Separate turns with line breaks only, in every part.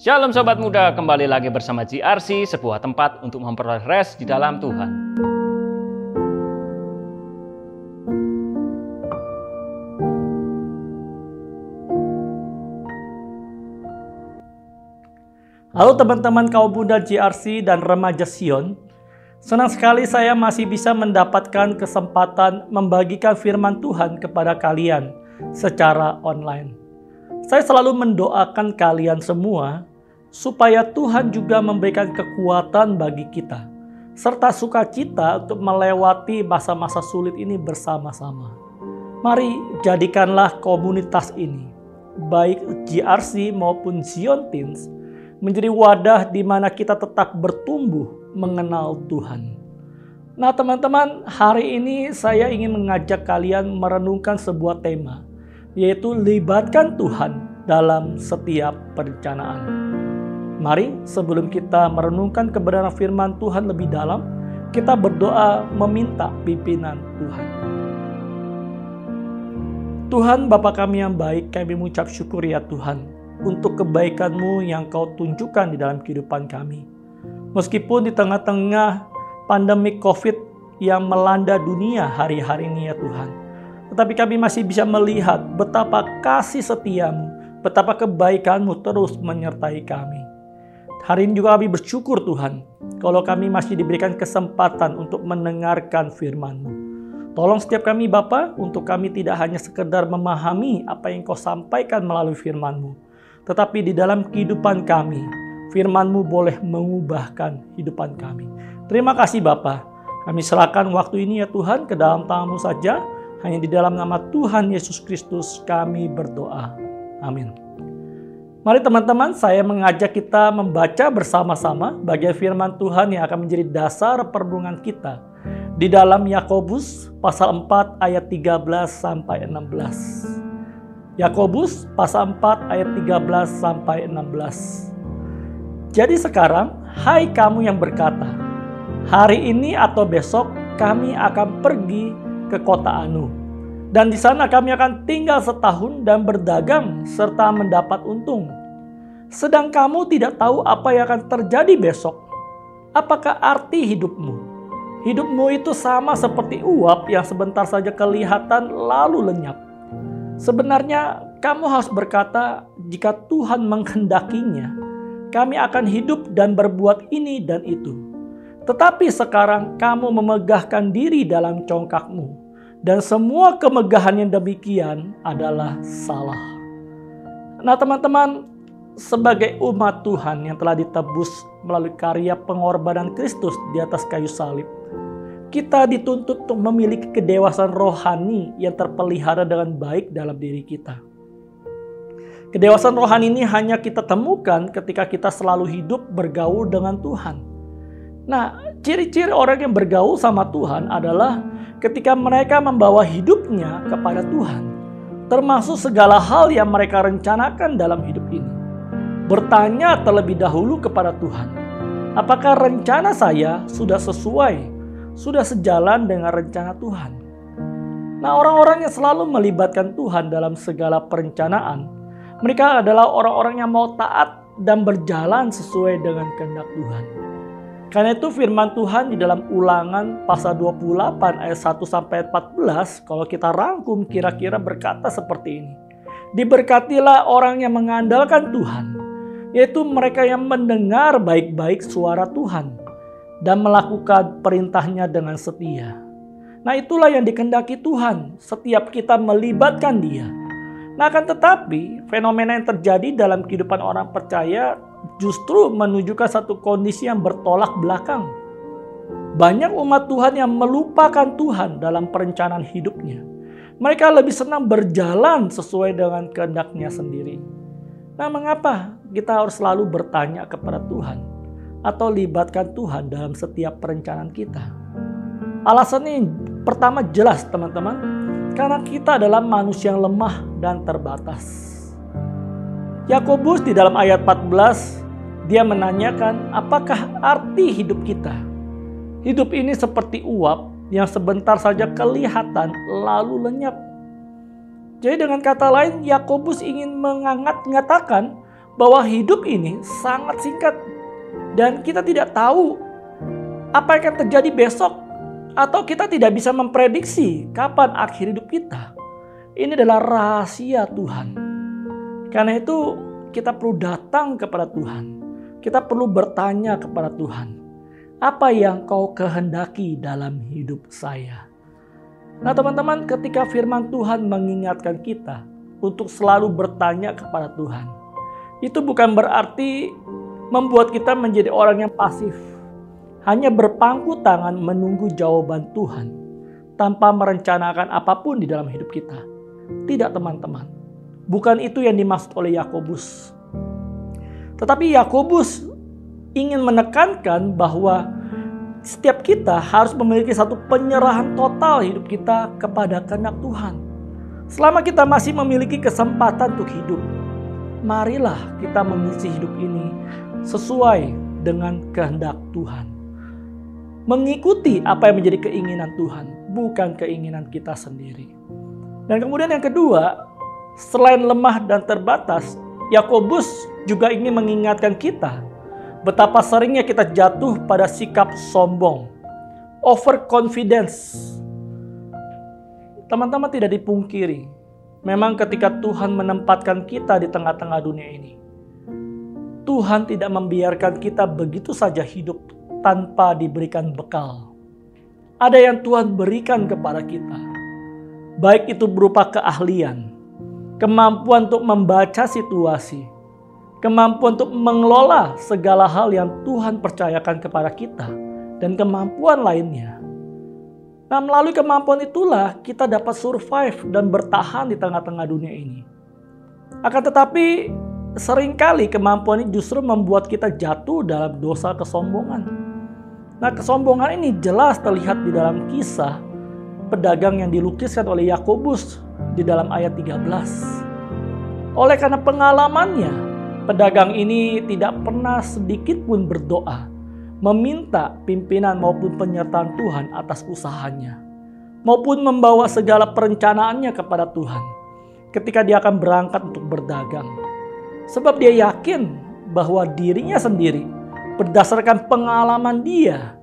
Shalom Sobat Muda, kembali lagi bersama GRC, sebuah tempat untuk memperoleh rest di dalam Tuhan.
Halo teman-teman kaum muda GRC dan remaja Sion. Senang sekali saya masih bisa mendapatkan kesempatan membagikan firman Tuhan kepada kalian secara online. Saya selalu mendoakan kalian semua supaya Tuhan juga memberikan kekuatan bagi kita, serta sukacita untuk melewati masa-masa sulit ini bersama-sama. Mari jadikanlah komunitas ini, baik GRC maupun Zion Teens, menjadi wadah di mana kita tetap bertumbuh mengenal Tuhan. Nah teman-teman, hari ini saya ingin mengajak kalian merenungkan sebuah tema, yaitu libatkan Tuhan dalam setiap perencanaan. Mari sebelum kita merenungkan kebenaran firman Tuhan lebih dalam, kita berdoa meminta pimpinan Tuhan. Tuhan Bapa kami yang baik, kami mengucap syukur ya Tuhan untuk kebaikan-Mu yang Kau tunjukkan di dalam kehidupan kami. Meskipun di tengah-tengah pandemi COVID yang melanda dunia hari-hari ini ya Tuhan. Tetapi kami masih bisa melihat betapa kasih setiamu, betapa kebaikan-Mu terus menyertai kami. Hari ini juga kami bersyukur Tuhan, kalau kami masih diberikan kesempatan untuk mendengarkan firman-Mu. Tolong setiap kami Bapa, untuk kami tidak hanya sekedar memahami apa yang Kau sampaikan melalui firman-Mu, tetapi di dalam kehidupan kami, firman-Mu boleh mengubahkan kehidupan kami. Terima kasih Bapa. Kami serahkan waktu ini ya Tuhan ke dalam tangan-Mu saja. Hanya di dalam nama Tuhan Yesus Kristus kami berdoa. Amin. Mari teman-teman, saya mengajak kita membaca bersama-sama bagian firman Tuhan yang akan menjadi dasar perenungan kita di dalam Yakobus pasal 4 ayat 13 sampai 16. Yakobus pasal 4 ayat 13 sampai 16. Jadi sekarang, hai kamu yang berkata, hari ini atau besok kami akan pergi ke kota Anu dan di sana kami akan tinggal setahun dan berdagang serta mendapat untung. Sedang kamu tidak tahu apa yang akan terjadi besok. Apakah arti hidupmu? Hidupmu itu sama seperti uap yang sebentar saja kelihatan lalu lenyap. Sebenarnya kamu harus berkata jika Tuhan menghendakinya, kami akan hidup dan berbuat ini dan itu. Tetapi sekarang kamu memegahkan diri dalam congkakmu dan semua kemegahan yang demikian adalah salah. Nah, teman-teman, sebagai umat Tuhan yang telah ditebus melalui karya pengorbanan Kristus di atas kayu salib, kita dituntut untuk memiliki kedewasaan rohani yang terpelihara dengan baik dalam diri kita. Kedewasaan rohani ini hanya kita temukan ketika kita selalu hidup bergaul dengan Tuhan. Nah, ciri-ciri orang yang bergaul sama Tuhan adalah ketika mereka membawa hidupnya kepada Tuhan, termasuk segala hal yang mereka rencanakan dalam hidup ini. Bertanya terlebih dahulu kepada Tuhan, apakah rencana saya sudah sesuai, sudah sejalan dengan rencana Tuhan? Nah, orang-orang yang selalu melibatkan Tuhan dalam segala perencanaan, mereka adalah orang-orang yang mau taat dan berjalan sesuai dengan kehendak Tuhan. Karena itu firman Tuhan di dalam ulangan pasal 28 ayat 1 sampai 14 kalau kita rangkum kira-kira berkata seperti ini. Diberkatilah orang yang mengandalkan Tuhan, yaitu mereka yang mendengar baik-baik suara Tuhan dan melakukan perintahnya dengan setia. Nah itulah yang dikendaki Tuhan, setiap kita melibatkan dia. Nah akan tetapi fenomena yang terjadi dalam kehidupan orang percaya justru menunjukkan satu kondisi yang bertolak belakang. Banyak umat Tuhan yang melupakan Tuhan dalam perencanaan hidupnya. Mereka lebih senang berjalan sesuai dengan kehendaknya sendiri. Nah, mengapa kita harus selalu bertanya kepada Tuhan atau libatkan Tuhan dalam setiap perencanaan kita? Alasannya pertama jelas, teman-teman, karena kita adalah manusia yang lemah dan terbatas. Yakobus di dalam ayat 14 dia menanyakan apakah arti hidup kita. Hidup ini seperti uap yang sebentar saja kelihatan lalu lenyap. Jadi dengan kata lain Yakobus ingin mengangat mengatakan bahwa hidup ini sangat singkat dan kita tidak tahu apa yang akan terjadi besok atau kita tidak bisa memprediksi kapan akhir hidup kita. Ini adalah rahasia Tuhan. Karena itu kita perlu datang kepada Tuhan. Kita perlu bertanya kepada Tuhan. Apa yang kau kehendaki dalam hidup saya? Nah teman-teman ketika firman Tuhan mengingatkan kita untuk selalu bertanya kepada Tuhan. Itu bukan berarti membuat kita menjadi orang yang pasif. Hanya berpangku tangan menunggu jawaban Tuhan tanpa merencanakan apa pun di dalam hidup kita. Tidak teman-teman. Bukan itu yang dimaksud oleh Yakobus. Tetapi Yakobus ingin menekankan bahwa setiap kita harus memiliki satu penyerahan total hidup kita kepada kehendak Tuhan. Selama kita masih memiliki kesempatan untuk hidup, marilah kita mengisi hidup ini sesuai dengan kehendak Tuhan. Mengikuti apa yang menjadi keinginan Tuhan, bukan keinginan kita sendiri. Dan kemudian yang kedua, selain lemah dan terbatas, Yakobus juga ingin mengingatkan kita Betapa seringnya kita jatuh pada sikap sombong, overconfidence. Teman-teman tidak dipungkiri, memang ketika Tuhan menempatkan kita di tengah-tengah dunia ini, Tuhan tidak membiarkan kita begitu saja hidup tanpa diberikan bekal. Ada yang Tuhan berikan kepada kita, baik itu berupa keahlian, kemampuan untuk membaca situasi, kemampuan untuk mengelola segala hal yang Tuhan percayakan kepada kita, dan kemampuan lainnya. Nah, melalui kemampuan itulah kita dapat survive dan bertahan di tengah-tengah dunia ini. Akan tetapi, sering kali kemampuan ini justru membuat kita jatuh dalam dosa kesombongan. Nah, kesombongan ini jelas terlihat di dalam kisah pedagang yang dilukiskan oleh Yakobus di dalam ayat 13. Oleh karena pengalamannya, Pedagang ini tidak pernah sedikit pun berdoa, meminta pimpinan maupun penyertaan Tuhan atas usahanya, maupun membawa segala perencanaannya kepada Tuhan ketika dia akan berangkat untuk berdagang. Sebab dia yakin bahwa dirinya sendiri berdasarkan pengalaman dia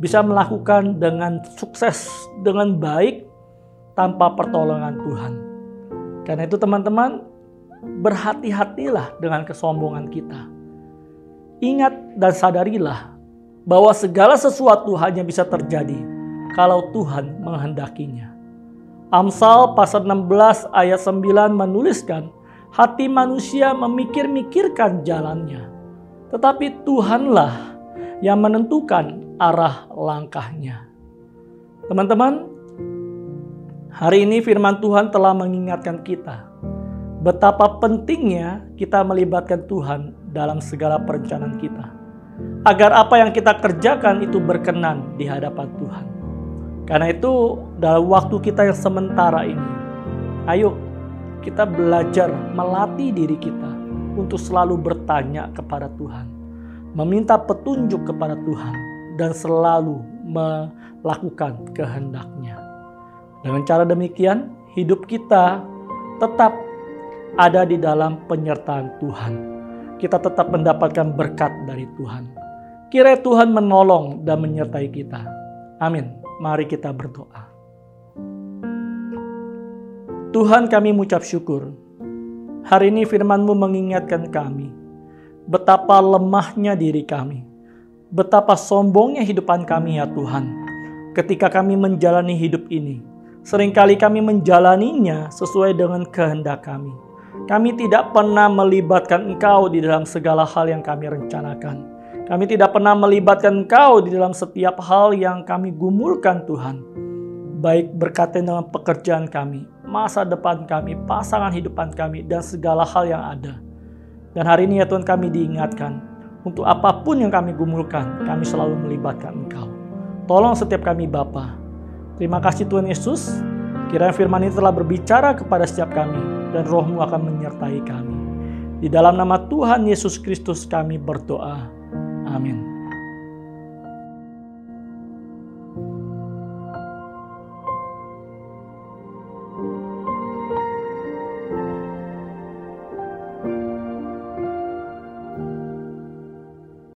bisa melakukan dengan sukses, dengan baik tanpa pertolongan Tuhan. Karena itu teman-teman, berhati-hatilah dengan kesombongan kita. Ingat dan sadarilah bahwa segala sesuatu hanya bisa terjadi kalau Tuhan menghendakinya. Amsal pasal 16 ayat 9 menuliskan, hati manusia memikir-mikirkan jalannya, tetapi Tuhanlah yang menentukan arah langkahnya. Teman-teman, hari ini firman Tuhan telah mengingatkan kita betapa pentingnya kita melibatkan Tuhan dalam segala perencanaan kita. Agar apa yang kita kerjakan itu berkenan di hadapan Tuhan. Karena itu dalam waktu kita yang sementara ini, ayo kita belajar melatih diri kita untuk selalu bertanya kepada Tuhan. Meminta petunjuk kepada Tuhan dan selalu melakukan kehendaknya. Dengan cara demikian, hidup kita tetap ada di dalam penyertaan Tuhan. Kita tetap mendapatkan berkat dari Tuhan. Kira Tuhan menolong dan menyertai kita. Amin. Mari kita berdoa. Tuhan kami mengucap syukur. Hari ini firman-Mu mengingatkan kami. Betapa lemahnya diri kami. Betapa sombongnya hidupan kami ya Tuhan. Ketika kami menjalani hidup ini. Seringkali kami menjalaninya sesuai dengan kehendak kami kami tidak pernah melibatkan Engkau di dalam segala hal yang kami rencanakan. Kami tidak pernah melibatkan Engkau di dalam setiap hal yang kami gumulkan Tuhan. Baik berkaitan dengan pekerjaan kami, masa depan kami, pasangan hidupan kami, dan segala hal yang ada. Dan hari ini ya Tuhan kami diingatkan, untuk apa pun yang kami gumulkan, kami selalu melibatkan Engkau. Tolong setiap kami Bapa. Terima kasih Tuhan Yesus. Kiranya firman ini telah berbicara kepada setiap kami dan rohmu akan menyertai kami. Di dalam nama Tuhan Yesus Kristus kami berdoa. Amin.